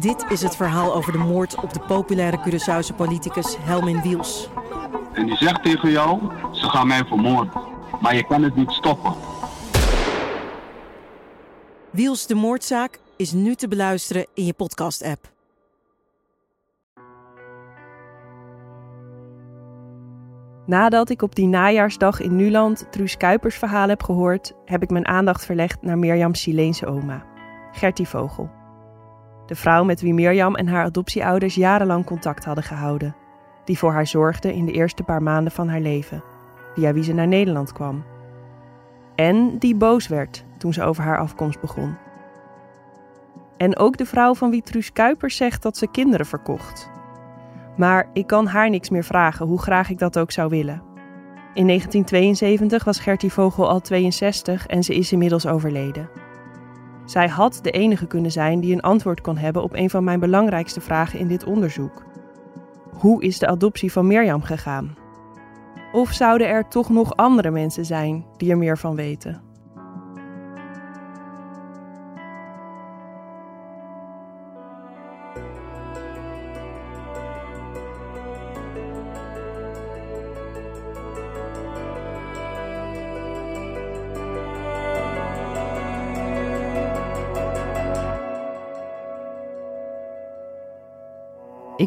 Dit is het verhaal over de moord op de populaire Curaçaose politicus Helmin Wiels. En die zegt tegen jou, ze gaan mij vermoorden. Maar je kan het niet stoppen. Wiels de moordzaak is nu te beluisteren in je podcast-app. Nadat ik op die najaarsdag in Nuland Truus Kuipers verhaal heb gehoord, heb ik mijn aandacht verlegd naar Mirjam's Chileense oma, Gertie Vogel. De vrouw met wie Mirjam en haar adoptieouders jarenlang contact hadden gehouden, die voor haar zorgde in de eerste paar maanden van haar leven, via wie ze naar Nederland kwam. En die boos werd toen ze over haar afkomst begon. En ook de vrouw van wie Truus zegt dat ze kinderen verkocht. Maar ik kan haar niks meer vragen, hoe graag ik dat ook zou willen. In 1972 was Gertie Vogel al 62 en ze is inmiddels overleden. Zij had de enige kunnen zijn die een antwoord kon hebben op een van mijn belangrijkste vragen in dit onderzoek. Hoe is de adoptie van Mirjam gegaan? Of zouden er toch nog andere mensen zijn die er meer van weten?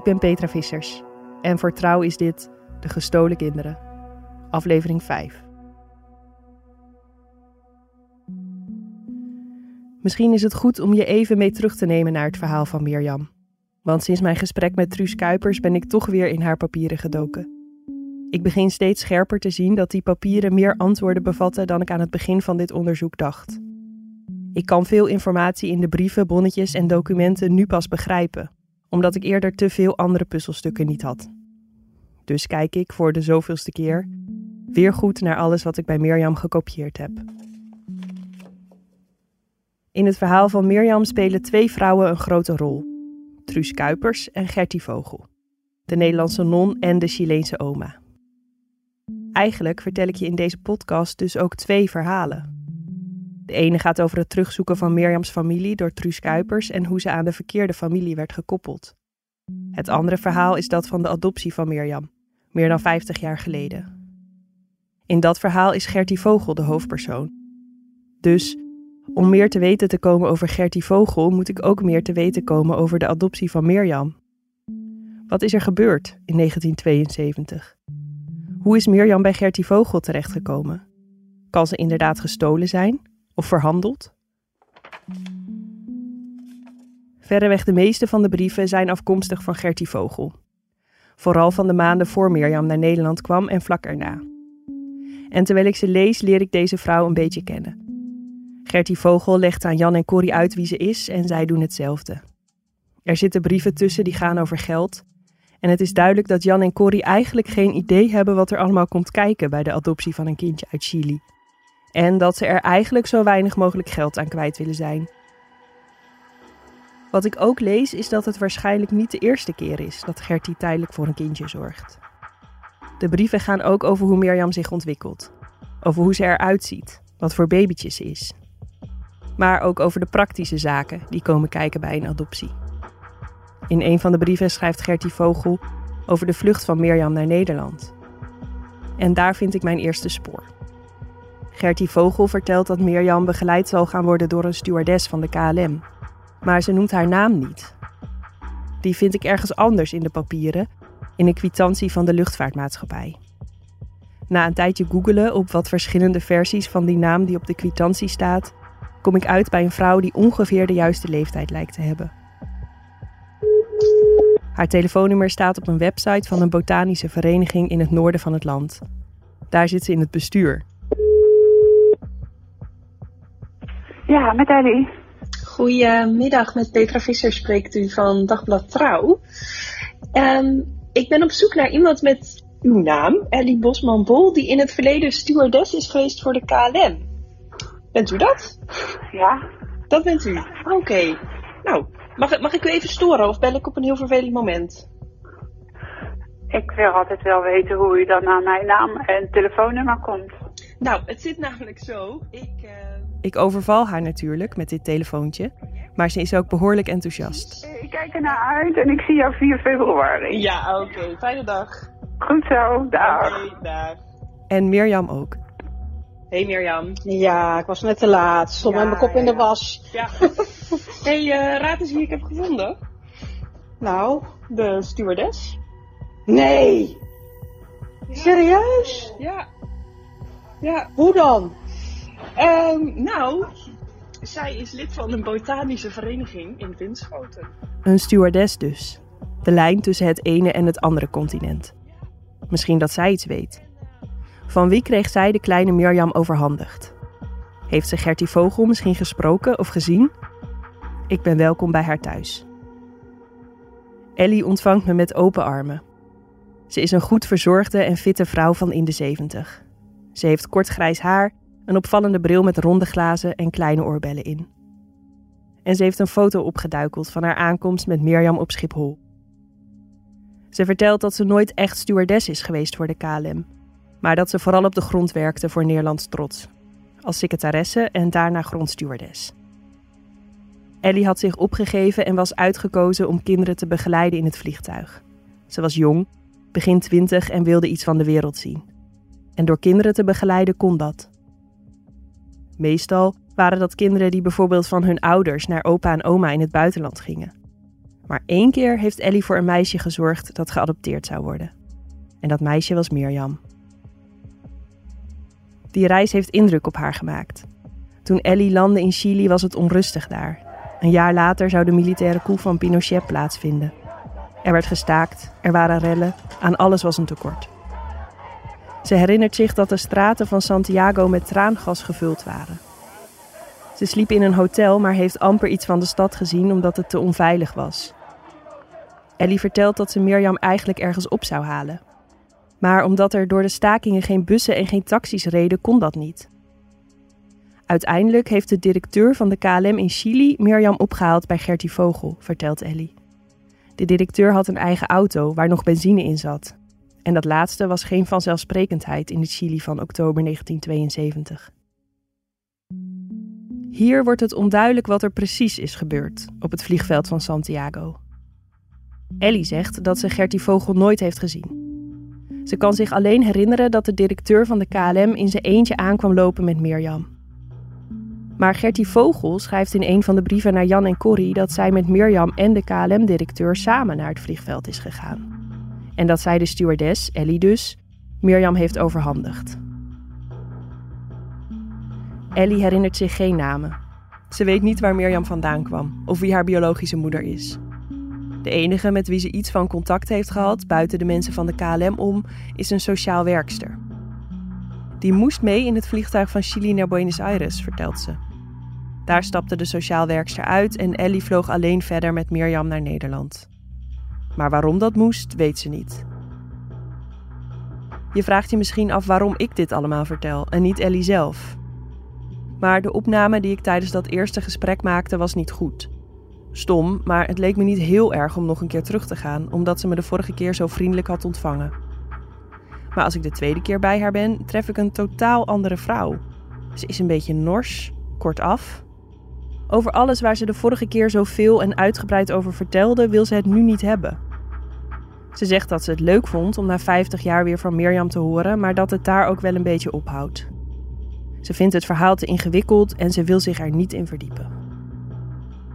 Ben Petra Vissers en voor Trouw is dit De Gestolen Kinderen, aflevering 5. Misschien is het goed om je even mee terug te nemen naar het verhaal van Mirjam. Want sinds mijn gesprek met Truus Kuipers ben ik toch weer in haar papieren gedoken. Ik begin steeds scherper te zien dat die papieren meer antwoorden bevatten dan ik aan het begin van dit onderzoek dacht. Ik kan veel informatie in de brieven, bonnetjes en documenten nu pas begrijpen, omdat ik eerder te veel andere puzzelstukken niet had. Dus kijk ik voor de zoveelste keer weer goed naar alles wat ik bij Mirjam gekopieerd heb. In het verhaal van Mirjam spelen twee vrouwen een grote rol: Truus Kuipers en Gertie Vogel, de Nederlandse non en de Chileense oma. Eigenlijk vertel ik je in deze podcast dus ook twee verhalen. De ene gaat over het terugzoeken van Mirjams familie door Truus Kuipers en hoe ze aan de verkeerde familie werd gekoppeld. Het andere verhaal is dat van de adoptie van Mirjam, meer dan 50 jaar geleden. In dat verhaal is Gertie Vogel de hoofdpersoon. Dus om meer te weten te komen over Gertie Vogel, moet ik ook meer te weten komen over de adoptie van Mirjam. Wat is er gebeurd in 1972? Hoe is Mirjam bij Gertie Vogel terechtgekomen? Kan ze inderdaad gestolen zijn of verhandeld? Verreweg de meeste van de brieven zijn afkomstig van Gertie Vogel. Vooral van de maanden voor Mirjam naar Nederland kwam en vlak erna. En terwijl ik ze lees, leer ik deze vrouw een beetje kennen. Gertie Vogel legt aan Jan en Corrie uit wie ze is en zij doen hetzelfde. Er zitten brieven tussen die gaan over geld. En het is duidelijk dat Jan en Corrie eigenlijk geen idee hebben wat er allemaal komt kijken bij de adoptie van een kindje uit Chili. En dat ze er eigenlijk zo weinig mogelijk geld aan kwijt willen zijn. Wat ik ook lees is dat het waarschijnlijk niet de eerste keer is dat Gertie tijdelijk voor een kindje zorgt. De brieven gaan ook over hoe Mirjam zich ontwikkelt. Over hoe ze eruit ziet, wat voor babytjes ze is. Maar ook over de praktische zaken die komen kijken bij een adoptie. In een van de brieven schrijft Gertie Vogel over de vlucht van Mirjam naar Nederland. En daar vind ik mijn eerste spoor. Gertie Vogel vertelt dat Mirjam begeleid zal gaan worden door een stewardess van de KLM. Maar ze noemt haar naam niet. Die vind ik ergens anders in de papieren, in een kwitantie van de luchtvaartmaatschappij. Na een tijdje googelen op wat verschillende versies van die naam die op de kwitantie staat, kom ik uit bij een vrouw die ongeveer de juiste leeftijd lijkt te hebben. Haar telefoonnummer staat op een website van een botanische vereniging in het noorden van het land. Daar zit ze in het bestuur. Ja, met Ellie. Goedemiddag, met Petra Visser spreekt u van Dagblad Trouw. Ehm, ik ben op zoek naar iemand met uw naam, Ellie Bosman-Bol, die in het verleden stewardess is geweest voor de KLM. Bent u dat? Ja, Dat bent u. Oké. Nou, mag, mag ik u even storen of bel ik op een heel vervelend moment? ik wil altijd wel weten hoe u dan aan mijn naam en telefoonnummer komt. Nou, het zit namelijk zo. Ik, eh, Ik overval haar natuurlijk met dit telefoontje. Maar ze is ook behoorlijk enthousiast. Ik kijk ernaar uit en ik zie jou 4 februari. Ja, oké. Fijne dag. Goed zo, dag. Oké, dag. En Mirjam ook. Hey Mirjam. Ja, ik was net te laat. Stond Ja, met mijn kop in de was. Ja. hey, eh, raad eens wie ik heb gevonden. Nou, De stewardess. nee. Serieus? Ja. Ja. Hoe dan? Ehm, nou, zij is lid van een botanische vereniging in Winschoten. Een stewardess dus. De lijn tussen het ene en het andere continent. Misschien dat zij iets weet. Van wie kreeg zij de kleine Mirjam overhandigd? Heeft ze Gertie Vogel misschien gesproken of gezien? Ik ben welkom bij haar thuis. Ellie ontvangt me met open armen. Ze is een goed verzorgde en fitte vrouw van in de zeventig. Ze heeft kort grijs haar, een opvallende bril met ronde glazen en kleine oorbellen in. En ze heeft een foto opgeduikeld van haar aankomst met Mirjam op Schiphol. Ze vertelt dat ze nooit echt stewardess is geweest voor de KLM, maar dat ze vooral op de grond werkte voor Nederlands trots. Als secretaresse en daarna grondstewardess. Ellie had zich opgegeven en was uitgekozen om kinderen te begeleiden in het vliegtuig. Ze was jong, begin twintig en wilde iets van de wereld zien. En door kinderen te begeleiden kon dat. Meestal waren dat kinderen die bijvoorbeeld van hun ouders naar opa en oma in het buitenland gingen. Maar één keer heeft Ellie voor een meisje gezorgd dat geadopteerd zou worden. En dat meisje was Mirjam. Die reis heeft indruk op haar gemaakt. Toen Ellie landde in Chili was het onrustig daar. Een jaar later zou de militaire coup van Pinochet plaatsvinden. Er werd gestaakt, er waren rellen, aan alles was een tekort. Ze herinnert zich dat de straten van Santiago met traangas gevuld waren. Ze sliep in een hotel, maar heeft amper iets van de stad gezien omdat het te onveilig was. Ellie vertelt dat ze Mirjam eigenlijk ergens op zou halen. Maar omdat er door de stakingen geen bussen en geen taxis reden, kon dat niet. Uiteindelijk heeft de directeur van de KLM in Chili Mirjam opgehaald bij Gertie Vogel, vertelt Ellie. De directeur had een eigen auto waar nog benzine in zat. En dat laatste was geen vanzelfsprekendheid in het Chili van oktober 1972. Hier wordt het onduidelijk wat er precies is gebeurd op het vliegveld van Santiago. Ellie zegt dat ze Gertie Vogel nooit heeft gezien. Ze kan zich alleen herinneren dat de directeur van de KLM in zijn eentje aankwam lopen met Mirjam. Maar Gertie Vogel schrijft in een van de brieven naar Jan en Corrie dat zij met Mirjam en de KLM-directeur samen naar het vliegveld is gegaan. En dat zij de stewardess, Ellie dus, Mirjam heeft overhandigd. Ellie herinnert zich geen namen. Ze weet niet waar Mirjam vandaan kwam of wie haar biologische moeder is. De enige met wie ze iets van contact heeft gehad, buiten de mensen van de KLM om, is een sociaal werkster. Die moest mee in het vliegtuig van Chili naar Buenos Aires, vertelt ze. Daar stapte de sociaal werkster uit en Ellie vloog alleen verder met Mirjam naar Nederland. Maar waarom dat moest, weet ze niet. Je vraagt je misschien af waarom ik dit allemaal vertel en niet Ellie zelf. Maar de opname die ik tijdens dat eerste gesprek maakte was niet goed. Stom, maar het leek me niet heel erg om nog een keer terug te gaan, omdat ze me de vorige keer zo vriendelijk had ontvangen. Maar als ik de tweede keer bij haar ben, tref ik een totaal andere vrouw. Ze is een beetje nors, kortaf. Over alles waar ze de vorige keer zo veel en uitgebreid over vertelde, wil ze het nu niet hebben. Ze zegt dat ze het leuk vond om na 50 jaar weer van Mirjam te horen, maar dat het daar ook wel een beetje ophoudt. Ze vindt het verhaal te ingewikkeld en ze wil zich er niet in verdiepen.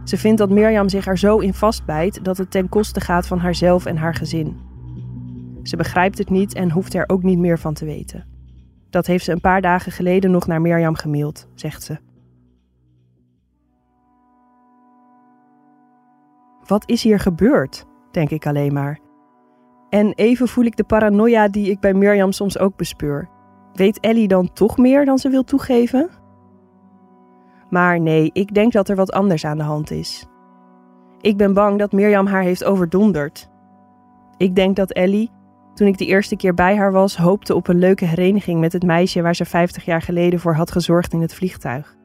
Ze vindt dat Mirjam zich er zo in vastbijt dat het ten koste gaat van haarzelf en haar gezin. Ze begrijpt het niet en hoeft er ook niet meer van te weten. Dat heeft ze een paar dagen geleden nog naar Mirjam gemaild, zegt ze. Wat is hier gebeurd? denk ik alleen maar. En even voel ik de paranoia die ik bij Mirjam soms ook bespeur. Weet Ellie dan toch meer dan ze wil toegeven? Maar nee, ik denk dat er wat anders aan de hand is. Ik ben bang dat Mirjam haar heeft overdonderd. Ik denk dat Ellie, toen ik de eerste keer bij haar was, hoopte op een leuke hereniging met het meisje waar ze 50 jaar geleden voor had gezorgd in het vliegtuig.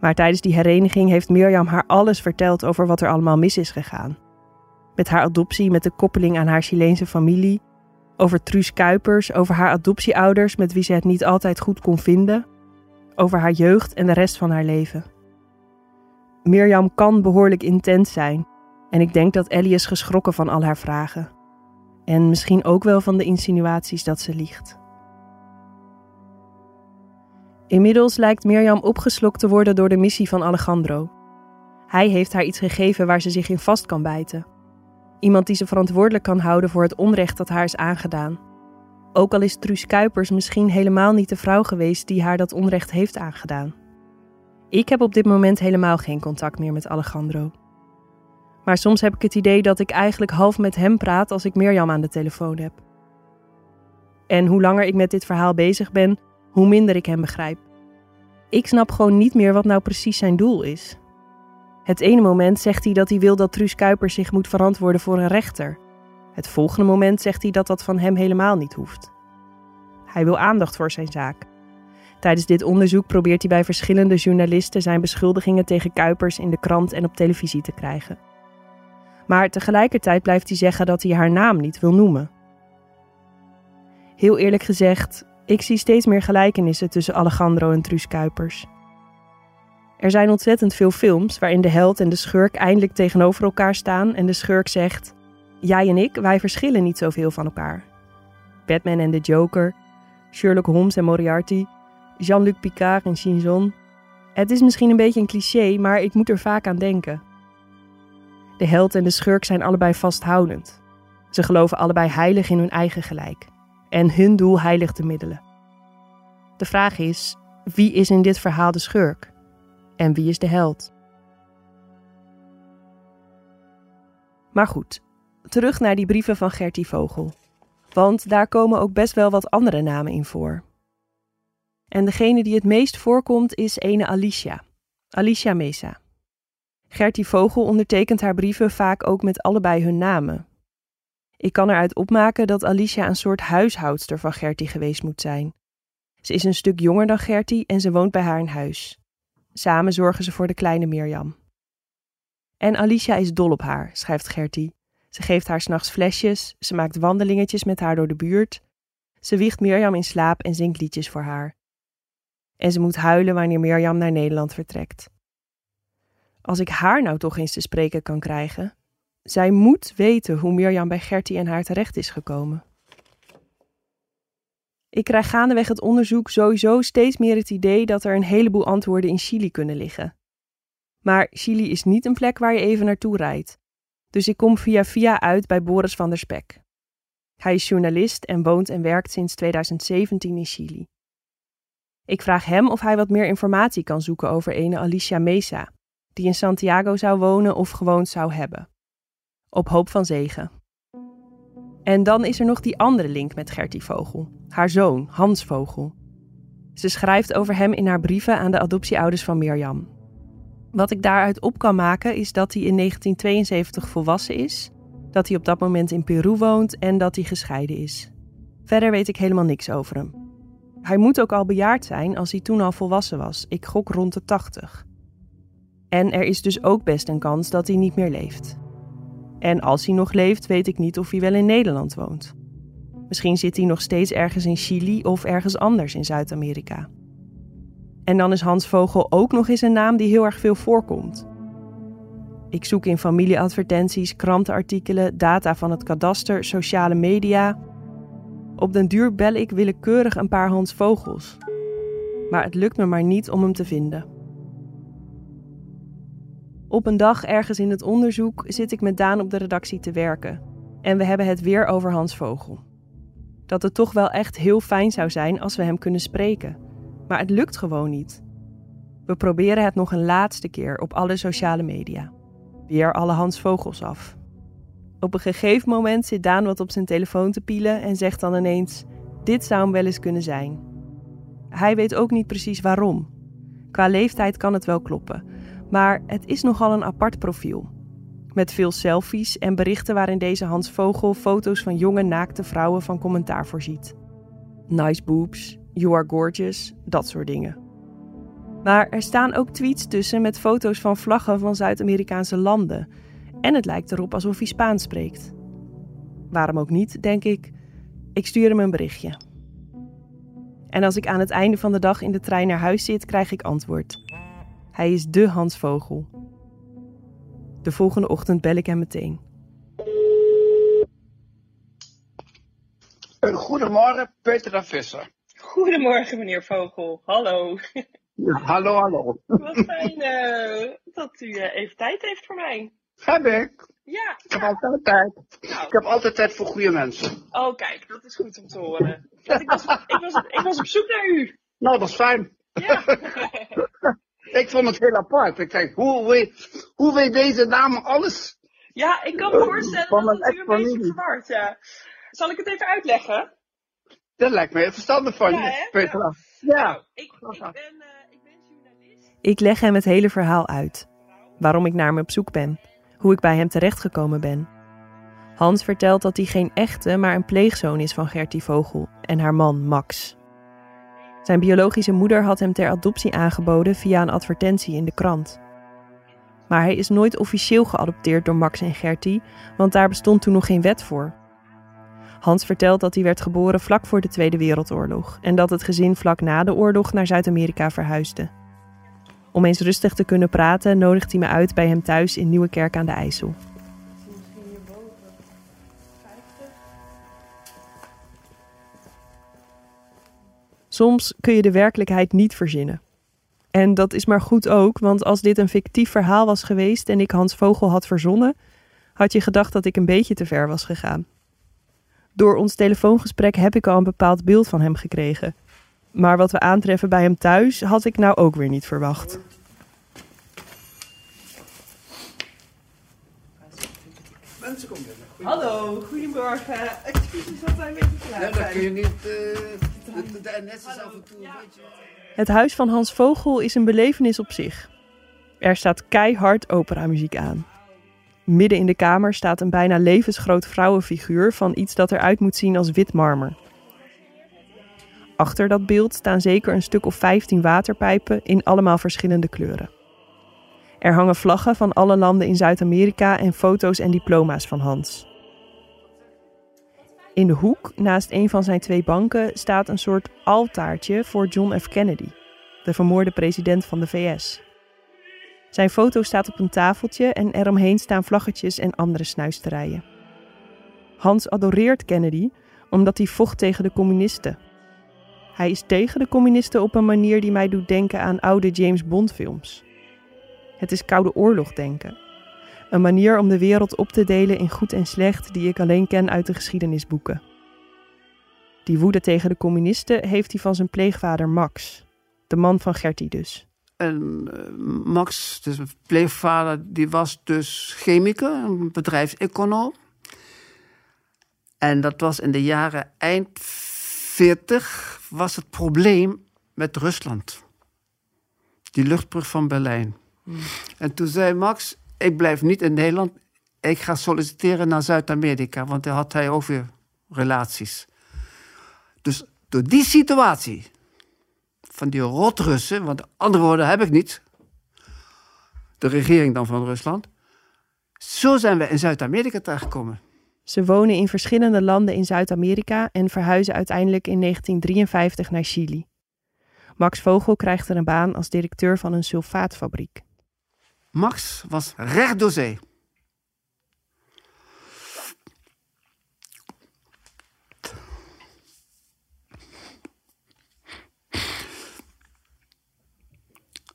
Maar tijdens die hereniging heeft Mirjam haar alles verteld over wat er allemaal mis is gegaan. Met haar adoptie, met de koppeling aan haar Chileense familie, over Truus Kuipers, over haar adoptieouders met wie ze het niet altijd goed kon vinden, over haar jeugd en de rest van haar leven. Mirjam kan behoorlijk intens zijn. En ik denk dat Ellie is geschrokken van al haar vragen. En misschien ook wel van de insinuaties dat ze liegt. Inmiddels lijkt Mirjam opgeslokt te worden door de missie van Alejandro. Hij heeft haar iets gegeven waar ze zich in vast kan bijten. Iemand die ze verantwoordelijk kan houden voor het onrecht dat haar is aangedaan. Ook al is Truus Kuipers misschien helemaal niet de vrouw geweest die haar dat onrecht heeft aangedaan. Ik heb op dit moment helemaal geen contact meer met Alejandro. Maar soms heb ik het idee dat ik eigenlijk half met hem praat als ik Mirjam aan de telefoon heb. En hoe langer ik met dit verhaal bezig ben, hoe minder ik hem begrijp. Ik snap gewoon niet meer wat nou precies zijn doel is. Het ene moment zegt hij dat hij wil dat Truus Kuipers zich moet verantwoorden voor een rechter. Het volgende moment zegt hij dat dat van hem helemaal niet hoeft. Hij wil aandacht voor zijn zaak. Tijdens dit onderzoek probeert hij bij verschillende journalisten zijn beschuldigingen tegen Kuipers in de krant en op televisie te krijgen. Maar tegelijkertijd blijft hij zeggen dat hij haar naam niet wil noemen. Heel eerlijk gezegd, ik zie steeds meer gelijkenissen tussen Alejandro en Truus Kuipers. Er zijn ontzettend veel films waarin de held en de schurk eindelijk tegenover elkaar staan en de schurk zegt: Jij en ik, wij verschillen niet zoveel van elkaar. Batman en de Joker, Sherlock Holmes en Moriarty, Jean-Luc Picard en Shinzon. Het is misschien een beetje een cliché, maar ik moet er vaak aan denken. De held en de schurk zijn allebei vasthoudend. Ze geloven allebei heilig in hun eigen gelijk. En hun doel heiligt de middelen. De vraag is: wie is in dit verhaal de schurk? En wie is de held? Maar goed, terug naar die brieven van Gertie Vogel. Want daar komen ook best wel wat andere namen in voor. En degene die het meest voorkomt is ene Alicia. Alicia Mesa. Gertie Vogel ondertekent haar brieven vaak ook met allebei hun namen. Ik kan eruit opmaken dat Alicia een soort huishoudster van Gertie geweest moet zijn. Ze is een stuk jonger dan Gertie en ze woont bij haar in huis. Samen zorgen ze voor de kleine Mirjam. En Alicia is dol op haar, schrijft Gertie. Ze geeft haar s'nachts flesjes, ze maakt wandelingetjes met haar door de buurt. Ze wiegt Mirjam in slaap en zingt liedjes voor haar. En ze moet huilen wanneer Mirjam naar Nederland vertrekt. Als ik haar nou toch eens te spreken kan krijgen. Zij moet weten hoe Mirjam bij Gertie en haar terecht is gekomen. Ik krijg gaandeweg het onderzoek sowieso steeds meer het idee dat er een heleboel antwoorden in Chili kunnen liggen. Maar Chili is niet een plek waar je even naartoe rijdt. Dus ik kom via via uit bij Boris van der Spek. Hij is journalist en woont en werkt sinds 2017 in Chili. Ik vraag hem of hij wat meer informatie kan zoeken over ene Alicia Mesa, die in Santiago zou wonen of gewoond zou hebben. Op hoop van zegen. En dan is er nog die andere link met Gertie Vogel, haar zoon, Hans Vogel. Ze schrijft over hem in haar brieven aan de adoptieouders van Mirjam. Wat ik daaruit op kan maken is dat hij in 1972 volwassen is, dat hij op dat moment in Peru woont en dat hij gescheiden is. Verder weet ik helemaal niks over hem. Hij moet ook al bejaard zijn als hij toen al volwassen was. Ik gok rond de 80. En er is dus ook best een kans dat hij niet meer leeft. En als hij nog leeft, weet ik niet of hij wel in Nederland woont. Misschien zit hij nog steeds ergens in Chili of ergens anders in Zuid-Amerika. En dan is Hans Vogel ook nog eens een naam die heel erg veel voorkomt. Ik zoek in familieadvertenties, krantenartikelen, data van het kadaster, sociale media. Op den duur bel ik willekeurig een paar Hans Vogels. Maar het lukt me maar niet om hem te vinden. Op een dag ergens in het onderzoek zit ik met Daan op de redactie te werken. En we hebben het weer over Hans Vogel. Dat het toch wel echt heel fijn zou zijn als we hem kunnen spreken. Maar het lukt gewoon niet. We proberen het nog een laatste keer op alle sociale media. Weer alle Hans Vogels af. Op een gegeven moment zit Daan wat op zijn telefoon te pielen en zegt dan ineens: Dit zou hem wel eens kunnen zijn. Hij weet ook niet precies waarom. Qua leeftijd kan het wel kloppen, maar het is nogal een apart profiel. Met veel selfies en berichten waarin deze Hans Vogel foto's van jonge naakte vrouwen van commentaar voorziet. Nice boobs, you are gorgeous, dat soort dingen. Maar er staan ook tweets tussen met foto's van vlaggen van Zuid-Amerikaanse landen. En het lijkt erop alsof hij Spaans spreekt. Waarom ook niet, denk ik. Ik stuur hem een berichtje. En als ik aan het einde van de dag in de trein naar huis zit, krijg ik antwoord. Hij is de Hans Vogel. De volgende ochtend bel ik hem meteen. Goedemorgen, Peter Visser. Goedemorgen, meneer Vogel. Hallo. Ja, hallo, hallo. Wat fijn eh, dat u eh, even tijd heeft voor mij. Heb ik. Ja, Ik heb altijd tijd. Nou. Ik heb altijd tijd voor goede mensen. oh kijk, dat is goed om te horen. Ik, was, ik, was, ik was op zoek naar u. Nou, dat is fijn. Ja. Ik vond het heel apart. Ik denk, hoe weet, hoe weet deze dame alles? ja, ik kan me voorstellen Van dat het u een beetje verward. Ja. Zal ik het even uitleggen? Dat lijkt me heel verstandig van Ja, je. Ja. Nou, ik, ik, ben, eh, ik ben journalist. Ik leg hem het hele verhaal uit. Waarom ik naar hem op zoek ben. Hoe ik bij hem terechtgekomen ben. Hans vertelt dat hij geen echte, maar een pleegzoon is van Gertie Vogel en haar man Max. Zijn biologische moeder had hem ter adoptie aangeboden via een advertentie in de krant. Maar hij is nooit officieel geadopteerd door Max en Gertie, want daar bestond toen nog geen wet voor. Hans vertelt dat hij werd geboren vlak voor de Tweede Wereldoorlog en dat het gezin vlak na de oorlog naar Zuid-Amerika verhuisde. Om eens rustig te kunnen praten, nodigt hij me uit bij hem thuis in Nieuwekerk aan de IJssel. Soms kun je de werkelijkheid niet verzinnen. En dat is maar goed ook, want als dit een fictief verhaal was geweest en ik Hans Vogel had verzonnen, had je gedacht dat ik een beetje te ver was gegaan. Door ons telefoongesprek heb ik al een bepaald beeld van hem gekregen. Maar wat we aantreffen bij hem thuis had ik nou ook weer niet verwacht. Mensen komen binnen. Hallo, goedemorgen. Excuses dat wij een beetje te laat dan kun je niet... Uh, Het huis van Hans Vogel is een belevenis op zich. Er staat keihard operamuziek aan. Midden in de kamer staat een bijna levensgroot vrouwenfiguur van iets dat eruit moet zien als wit marmer. Achter dat beeld staan zeker een stuk of 15 waterpijpen in allemaal verschillende kleuren. Er hangen vlaggen van alle landen in Zuid-Amerika en foto's en diploma's van Hans. In de hoek, naast een van zijn twee banken, staat een soort altaartje voor John F. Kennedy, de vermoorde president van de VS. Zijn foto staat op een tafeltje en eromheen staan vlaggetjes en andere snuisterijen. Hans adoreert Kennedy omdat hij vocht tegen de communisten. Hij is tegen de communisten op een manier die mij doet denken aan oude James Bond films. Het is Koude Oorlog denken. Een manier om de wereld op te delen in goed en slecht die ik alleen ken uit de geschiedenisboeken. Die woede tegen de communisten heeft hij van zijn pleegvader Max, de man van Gertie dus. En uh, Max, dus mijn pleegvader, die was dus chemicus, een bedrijfseconoom. En dat was in de jaren eind 40 was het probleem met Rusland. Die luchtbrug van Berlijn. Hmm. En toen zei Max, ik blijf niet in Nederland. Ik ga solliciteren naar Zuid-Amerika, want daar had hij ook weer relaties. Dus door die situatie van die rotrussen, want andere woorden heb ik niet. De regering dan van Rusland. Zo zijn we in Zuid-Amerika terechtgekomen. Ze wonen in verschillende landen in Zuid-Amerika en verhuizen uiteindelijk in 1953 naar Chili. Max Vogel krijgt er een baan als directeur van een sulfaatfabriek. Max was recht door zee.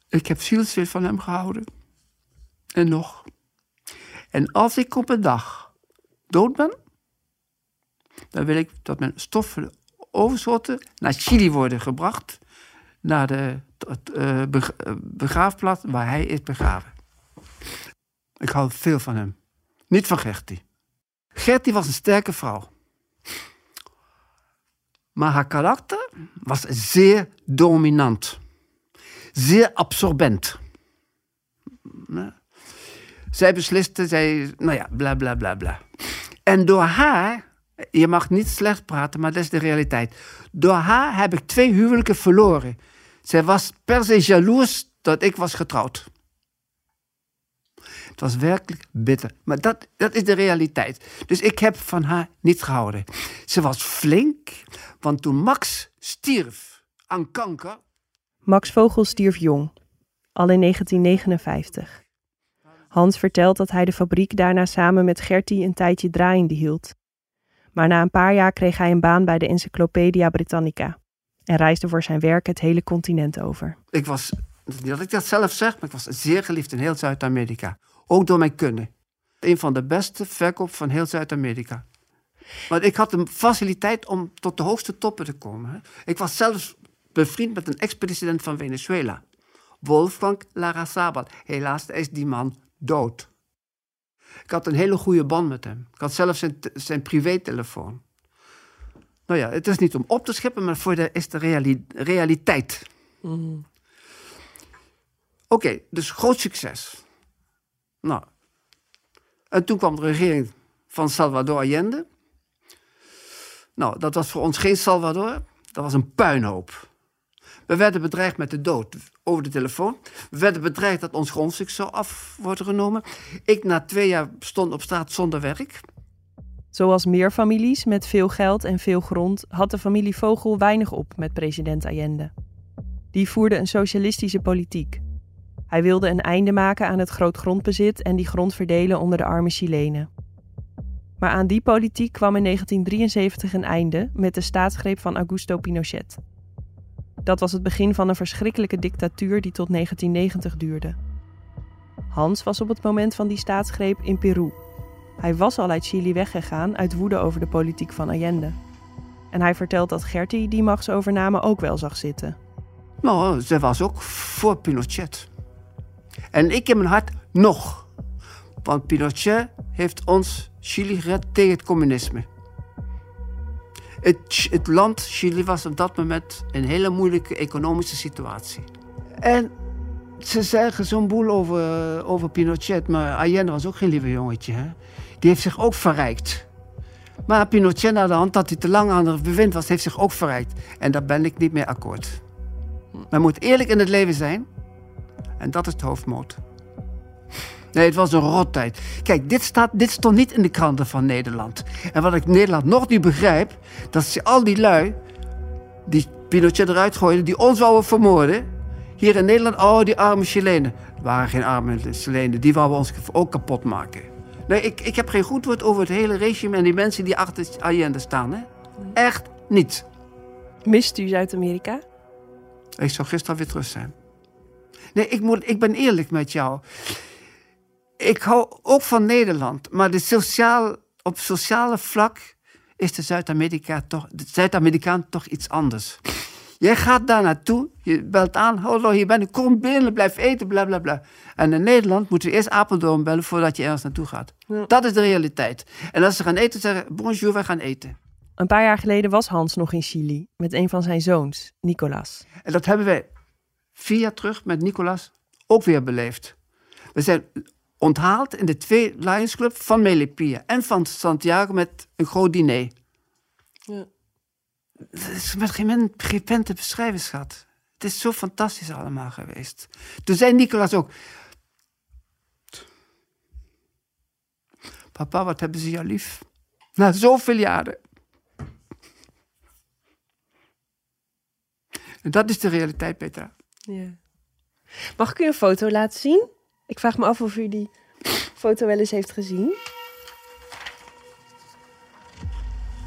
Ik heb zielsveel van hem gehouden. En nog. En als ik op een dag dood ben, dan wil ik dat mijn stoffen overschotten naar Chili worden gebracht. Naar de uh, begraafplaats waar hij is begraven. Ik hou veel van hem. Niet van Gertie. Gertie was een sterke vrouw. Maar haar karakter was zeer dominant. Zeer absorbent. Zij besliste, zij, nou ja, bla bla bla bla. En door haar, je mag niet slecht praten, maar dat is de realiteit. Door haar heb ik twee huwelijken verloren. Zij was per se jaloers dat ik was getrouwd. Het was werkelijk bitter. Maar dat, dat is de realiteit. Dus ik heb van haar niet gehouden. Ze was flink, want toen Max stierf aan kanker. Max Vogel stierf jong, al in 1959. Hans vertelt dat hij de fabriek daarna samen met Gertie een tijdje draaiende hield. Maar na een paar jaar kreeg hij een baan bij de Encyclopedia Britannica en reisde voor zijn werk het hele continent over. Ik was, niet dat ik dat zelf zeg, maar ik was zeer geliefd in heel Zuid-Amerika. Ook door mijn kunnen. Een van de beste verkoop van heel Zuid-Amerika. Want ik had de faciliteit om tot de hoogste toppen te komen. hè. Ik was zelfs bevriend met een ex-president van Venezuela. Wolfgang Larrazabal. Helaas is die man dood. Ik had een hele goede band met hem. Ik had zelfs zijn, zijn privételefoon. Nou ja, het is niet om op te scheppen, maar voor de is de reali- realiteit. Oké, dus groot succes. Nou. En toen kwam de regering van Salvador Allende. Nou, dat was voor ons geen Salvador. Dat was een puinhoop. We werden bedreigd met de dood over de telefoon. We werden bedreigd dat ons grondstuk zou af worden genomen. Ik na twee jaar stond op straat zonder werk. Zoals meer families met veel geld en veel grond had de familie Vogel weinig op met president Allende. Die voerde een socialistische politiek. Hij wilde een einde maken aan het grootgrondbezit en die grond verdelen onder de arme Chilenen. Maar aan die politiek kwam in 1973 een einde met de staatsgreep van Augusto Pinochet. Dat was het begin van een verschrikkelijke dictatuur die tot 1990 duurde. Hans was op het moment van die staatsgreep in Peru. Hij was al uit Chili weggegaan uit woede over de politiek van Allende. En hij vertelt dat Gertie die machtsovername ook wel zag zitten. Nou, ze was ook voor Pinochet. En ik in mijn hart nog. Want Pinochet heeft ons Chili gered tegen het communisme. Het, het land Chili was op dat moment in een hele moeilijke economische situatie. En ze zeggen zo'n boel over, over Pinochet, maar Allende was ook geen lieve jongetje. Hè? Die heeft zich ook verrijkt. Maar Pinochet na de hand dat hij te lang aan het bewind was, heeft zich ook verrijkt. En daar ben ik niet mee akkoord. Men moet eerlijk in het leven zijn. En dat is het hoofdmoot. Nee, het was een rottijd. Kijk, dit, staat, dit stond niet in de kranten van Nederland. En wat ik Nederland nog niet begrijp, dat ze al die lui die Pinochet eruit gooiden, die ons wouden vermoorden. Hier in Nederland, oh, die arme Chilenen. Er waren geen arme Chilenen, die wouden ons ook kapot maken. Nee, ik, ik heb geen goed woord over het hele regime en die mensen die achter Allende staan. Hè? Echt niet. Mist u Zuid-Amerika? Ik zou gisteren weer terug zijn. Nee, ik, moet, ik ben eerlijk met jou. Ik hou ook van Nederland, maar de sociaal, op sociale vlak is de Zuid-Amerika toch, de Zuid-Amerikaan toch iets anders. Jij gaat daar naartoe, je belt aan, hallo, hier ben ik, kom binnen, blijf eten, bla bla bla. En in Nederland moeten we eerst Apeldoorn bellen voordat je ergens naartoe gaat. Dat is de realiteit. En als ze gaan eten, zeggen bonjour, wij gaan eten. Een paar jaar geleden was Hans nog in Chili met een van zijn zoons, Nicolas. En dat hebben wij vier jaar terug met Nicolas ook weer beleefd. We zijn onthaald in de twee Lions Club van Melipilla en van Santiago met een groot diner. Ja. Het is met geen, men- geen pen te beschrijven, schat. Het is zo fantastisch allemaal geweest. Toen zei Nicolas ook... Papa, wat hebben ze jou lief? Na zoveel jaren. En dat is de realiteit, Petra. Ja. Mag ik u een foto laten zien? Ik vraag me af of u die foto wel eens heeft gezien.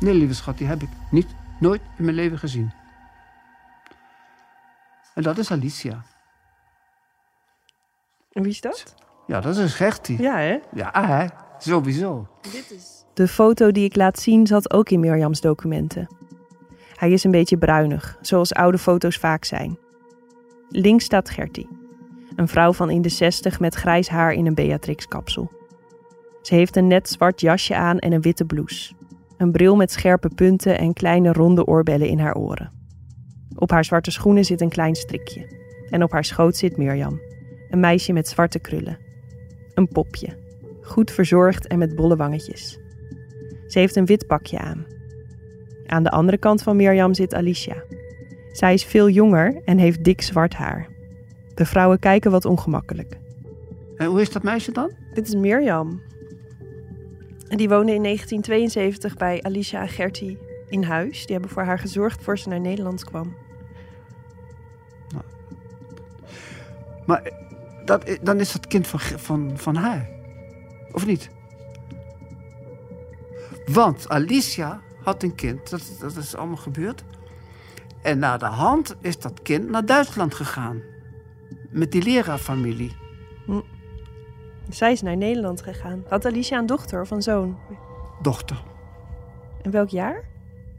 Nee, lieve schat, die heb ik niet, nooit in mijn leven gezien. En dat is Alicia. En wie is dat? Ja, dat is Gertie. Ja, hè? Ja, hè? Sowieso. De foto die ik laat zien zat ook in Mirjams documenten. Hij is een beetje bruinig, zoals oude foto's vaak zijn. Links staat Gertie, een vrouw van in de zestig met grijs haar in een Beatrix-kapsel. Ze heeft een net zwart jasje aan en een witte blouse. Een bril met scherpe punten en kleine ronde oorbellen in haar oren. Op haar zwarte schoenen zit een klein strikje. En op haar schoot zit Mirjam, een meisje met zwarte krullen. Een popje, goed verzorgd en met bolle wangetjes. Ze heeft een wit pakje aan. Aan de andere kant van Mirjam zit Alicia. Zij is veel jonger en heeft dik zwart haar. De vrouwen kijken wat ongemakkelijk. En hoe is dat meisje dan? Dit is Mirjam. En die woonde in 1972 bij Alicia en Gertie in huis. Die hebben voor haar gezorgd voor ze naar Nederland kwam. Maar dat, i- dan is dat kind van, van, van haar. Of niet? Want Alicia had een kind, dat, dat is allemaal gebeurd. En na de hand is dat kind naar Duitsland gegaan. Met die leraarfamilie. Zij is naar Nederland gegaan. Had Alicia een dochter of een zoon? Dochter. In welk jaar?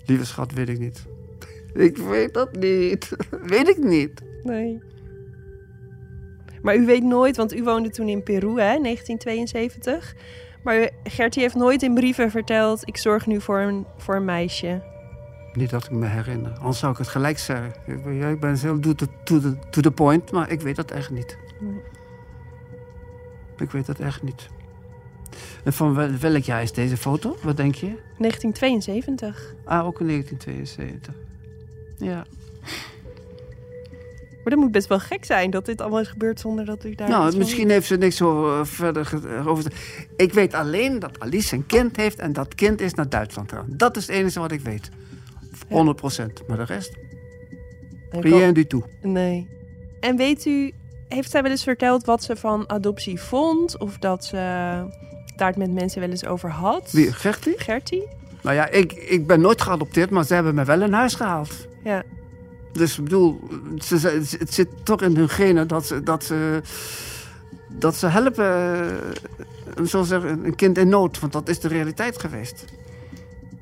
Lieve schat, weet ik niet. Ik weet dat niet. Weet ik niet. Nee. Maar u weet nooit, want u woonde toen in Peru, hè, 1972. Maar Gertie heeft nooit in brieven verteld... ik zorg nu voor een, voor een meisje. Niet dat ik me herinner. Anders zou ik het gelijk zeggen. Ik ben, ja, ik ben heel to the, to, the, to the point, maar ik weet dat echt niet. Nee. Ik weet dat echt niet. En van wel- welk jaar is deze foto? Wat denk je? 1972. Ah, ook in 1972. Ja. Maar dat moet best wel gek zijn dat dit allemaal is gebeurd zonder dat u daar... nou, misschien heeft ze niks zo, eh, verder eh, over. Ik weet alleen dat Alice een kind heeft en dat kind is naar Duitsland gegaan. Dat is het enige wat ik weet. 100 procent. Maar de rest, rien du tout. Nee. En weet u, heeft zij wel eens verteld wat ze van adoptie vond? Of dat ze daar het met mensen wel eens over had? Wie, Gertie? Gertie? Nou ja, ik, ik ben nooit geadopteerd, maar ze hebben me wel in huis gehaald. Ja. Dus ik bedoel, ze, ze- het zit toch in hun genen dat ze, dat ze, dat ze helpen, eh, zo zeggen, een kind in nood. Want dat is de realiteit geweest.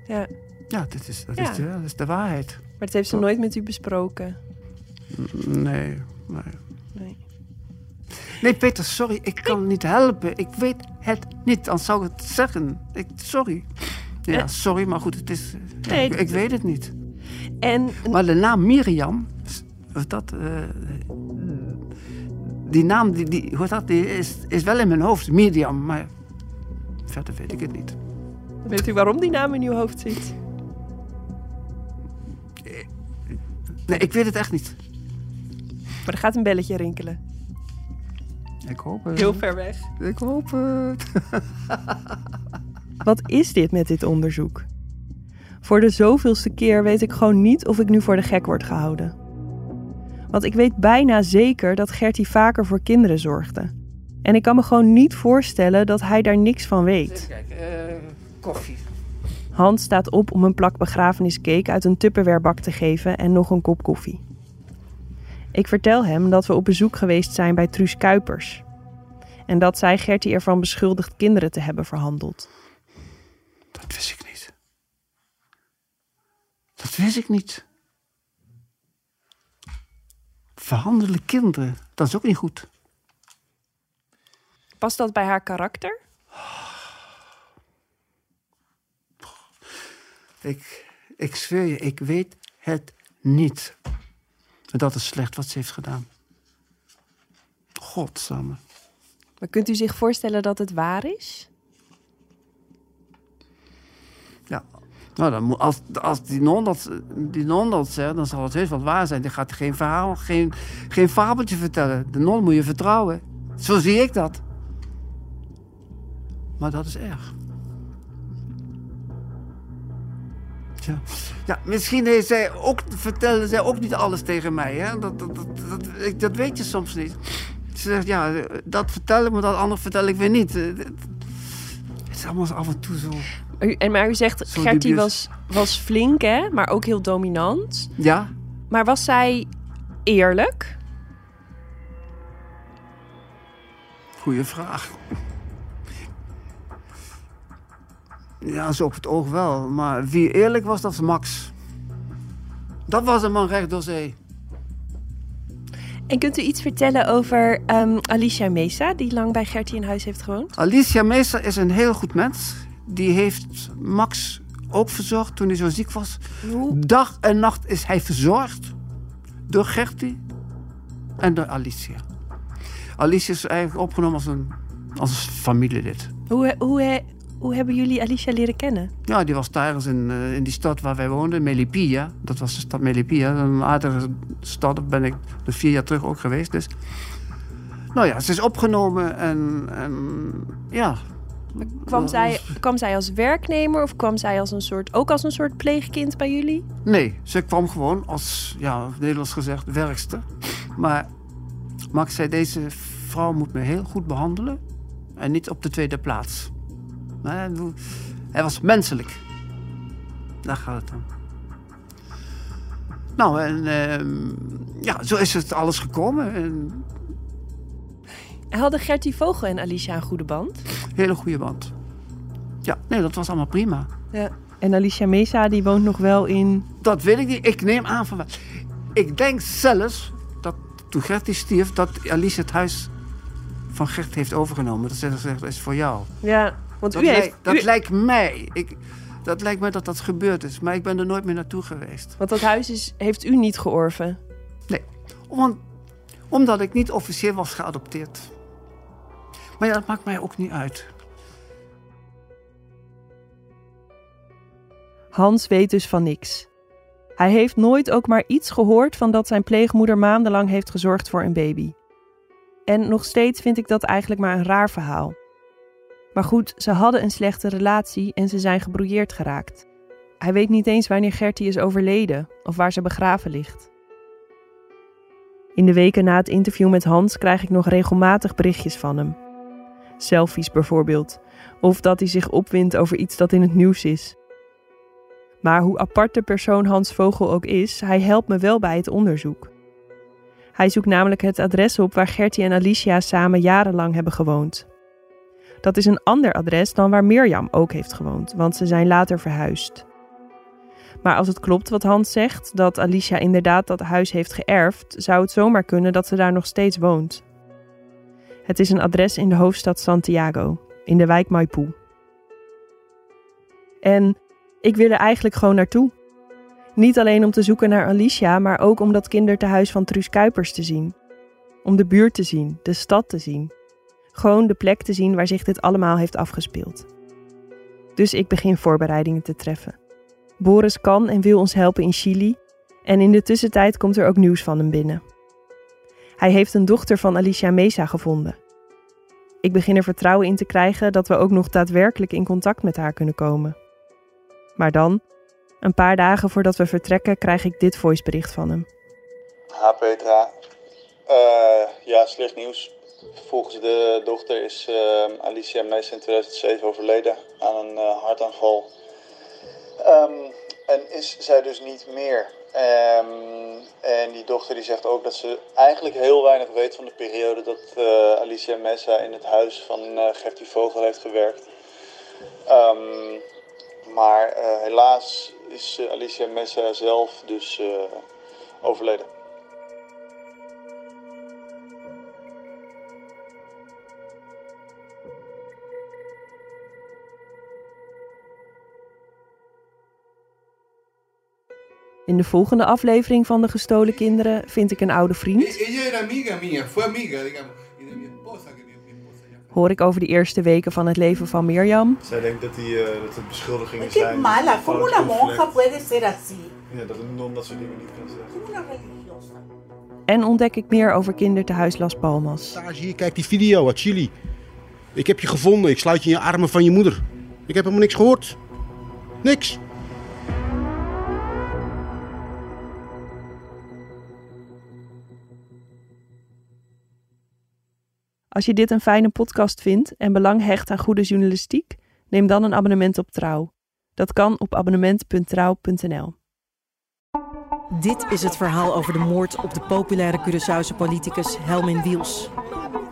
ja. Ja, dit is, dat, Ja. Is, de, dat is de waarheid. Maar dat heeft ze Toch? nooit met u besproken. Nee, nee. Nee. Nee, Peter, sorry, ik kan niet helpen. Ik weet het niet, anders zou ik het zeggen. Ik, sorry. Ja, Eh. sorry, maar goed, het is, Nee, ik, ik weet het niet. En Maar de naam Miriam, dat, eh, die naam die, die, hoe dat, die is, is wel in mijn hoofd, Miriam, maar verder weet ik het niet. weet u waarom die naam in uw hoofd zit? Nee, ik weet het echt niet. Maar er gaat een belletje rinkelen. Ik hoop het. Heel ver weg. Ik hoop het. Wat is dit met dit onderzoek? Voor de zoveelste keer weet ik gewoon niet of ik nu voor de gek word gehouden. Want ik weet bijna zeker dat Gertie vaker voor kinderen zorgde. En ik kan me gewoon niet voorstellen dat hij daar niks van weet. Kijk, eh, koffie. Hans staat op om een plak begrafeniscake uit een tupperwarebak te geven en nog een kop koffie. Ik vertel hem dat we op bezoek geweest zijn bij Truus Kuipers. En dat zij Gertie ervan beschuldigt kinderen te hebben verhandeld. Dat wist ik niet. Dat wist ik niet. Verhandelen kinderen, dat is ook niet goed. Past dat bij haar karakter? Ik, ik zweer je, ik weet het niet. En dat is slecht wat ze heeft gedaan. Godsamme. Maar kunt u zich voorstellen dat het waar is? Ja. Nou, dan moet, als, als die, non dat, die non dat zegt, dan zal het heus wat waar zijn. Die gaat geen verhaal, geen, geen fabeltje vertellen. De non moet je vertrouwen. Zo zie ik dat. Maar dat is erg. Ja, ja misschien heeft zij ook, vertelde zij ook niet alles tegen mij. Hè? Dat, dat, dat, dat, dat weet je soms niet. Ze zegt, ja, dat vertel ik, maar dat andere vertel ik weer niet. Het is allemaal af en toe zo... U, en maar u zegt, Gertie was, was flink, hè? Maar ook heel dominant. Ja, Maar was zij eerlijk? Goeie vraag. Ja, zo op het oog wel. Maar wie eerlijk was, dat was Max. Dat was een man recht door zee. En kunt u iets vertellen over ehm, Alicia Mesa, die lang bij Gertie in huis heeft gewoond? Alicia Meester is een heel goed mens. Die heeft Max ook verzorgd toen hij zo ziek was. Hoe? Dag en nacht is hij verzorgd. Door Gertie en door Alicia. Alicia is eigenlijk opgenomen als een, als een familielid. Hoe, hoe, hoe hebben jullie Alicia leren kennen? Ja, die was tijdens in, eh, in die stad waar wij woonden, Melipilla. Dat was de stad Melipilla, een aardige stad. Daar ben ik dus vier jaar terug ook geweest. Dus. Nou ja, ze is opgenomen en, en ja. Kwam, zij, kwam zij als werknemer of kwam zij als een soort, ook als een soort pleegkind bij jullie? Nee, ze kwam gewoon als, ja, Nederlands gezegd, werkster. Maar Max zei, deze vrouw moet me heel goed behandelen en niet op de tweede plaats. Maar hij was menselijk. Daar gaat het om. Nou, en ehm, ja, zo is het alles gekomen. En Hadden Gertie Vogel en Alicia een goede band? hele goede band. Ja, nee, dat was allemaal prima. Ja. En Alicia Mesa die woont nog wel in... Dat weet ik niet. Ik neem aan van wel. Ik denk zelfs dat toen Gertie stierf, dat Alice het huis van Gert heeft overgenomen. Dat ze zegt, dat is voor jou. Ja, want Dat, u heeft... lijkt, dat u- lijkt mij. Ik, dat lijkt mij dat dat gebeurd is. Maar ik ben er nooit meer naartoe geweest. Want dat huis is, heeft u niet georven. Nee, want, omdat ik niet officieel was geadopteerd. Maar ja, dat maakt mij ook niet uit. Hans weet dus van niks. Hij heeft nooit ook maar iets gehoord van dat zijn pleegmoeder maandenlang heeft gezorgd voor een baby. En nog steeds vind ik dat eigenlijk maar een raar verhaal. Maar goed, ze hadden een slechte relatie en ze zijn gebrouilleerd geraakt. Hij weet niet eens wanneer Gertie is overleden of waar ze begraven ligt. In de weken na het interview met Hans krijg ik nog regelmatig berichtjes van hem. Selfies bijvoorbeeld, of dat hij zich opwindt over iets dat in het nieuws is. Maar hoe apart de persoon Hans Vogel ook is, hij helpt me wel bij het onderzoek. Hij zoekt namelijk het adres op waar Gertie en Alicia samen jarenlang hebben gewoond. Dat is een ander adres dan waar Mirjam ook heeft gewoond, want ze zijn later verhuisd. Maar als het klopt wat Hans zegt, dat Alicia inderdaad dat huis heeft geërfd, zou het zomaar kunnen dat ze daar nog steeds woont. Het is een adres in de hoofdstad Santiago, in de wijk Maipú. En ik wil er eigenlijk gewoon naartoe. Niet alleen om te zoeken naar Alicia, maar ook om dat kindertehuis van Truus Kuipers te zien. Om de buurt te zien, de stad te zien. Gewoon de plek te zien waar zich dit allemaal heeft afgespeeld. Dus ik begin voorbereidingen te treffen. Boris kan en wil ons helpen in Chili. En in de tussentijd komt er ook nieuws van hem binnen. Hij heeft een dochter van Alicia Mesa gevonden. Ik begin er vertrouwen in te krijgen dat we ook nog daadwerkelijk in contact met haar kunnen komen. Maar dan, een paar dagen voordat we vertrekken, krijg ik dit voicebericht van hem. Ha Petra. Eh, ja, slecht nieuws. Volgens de dochter is eh, Alicia Mees in 2007 overleden aan een eh, hartaanval. Ehm, en is zij dus niet meer. Ehm, en die dochter die zegt ook dat ze eigenlijk heel weinig weet van de periode dat eh, Alicia Messa in het huis van eh Gertie Vogel heeft gewerkt. Ehm, maar helaas is Alicia Messa zelf dus overleden. In de volgende aflevering van De Gestolen Kinderen vind ik een oude vriend. Hoor ik over de eerste weken van het leven van Mirjam. Zij denkt dat, die, eh, dat het beschuldigingen zijn. mala, van ¿cómo het una monja puede ser así? Ja, dat een non dat soort dingen niet kan zeggen. Como. En ontdek ik meer over kindertehuis Las Palmas. Hier, kijk die video uit Chili. Ik heb je gevonden, ik sluit je in je armen van je moeder. Ik heb helemaal niks gehoord. Niks. Als je dit een fijne podcast vindt en belang hecht aan goede journalistiek, neem dan een abonnement op Trouw. Dat kan op abonnement.trouw.nl. Dit is het verhaal over de moord op de populaire Curaçaose politicus Helmin Wiels.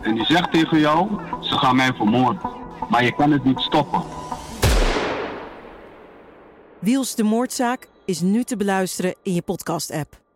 En die zegt tegen jou, ze gaan mij vermoorden. Maar je kan het niet stoppen. Wiels de moordzaak is nu te beluisteren in je podcast-app.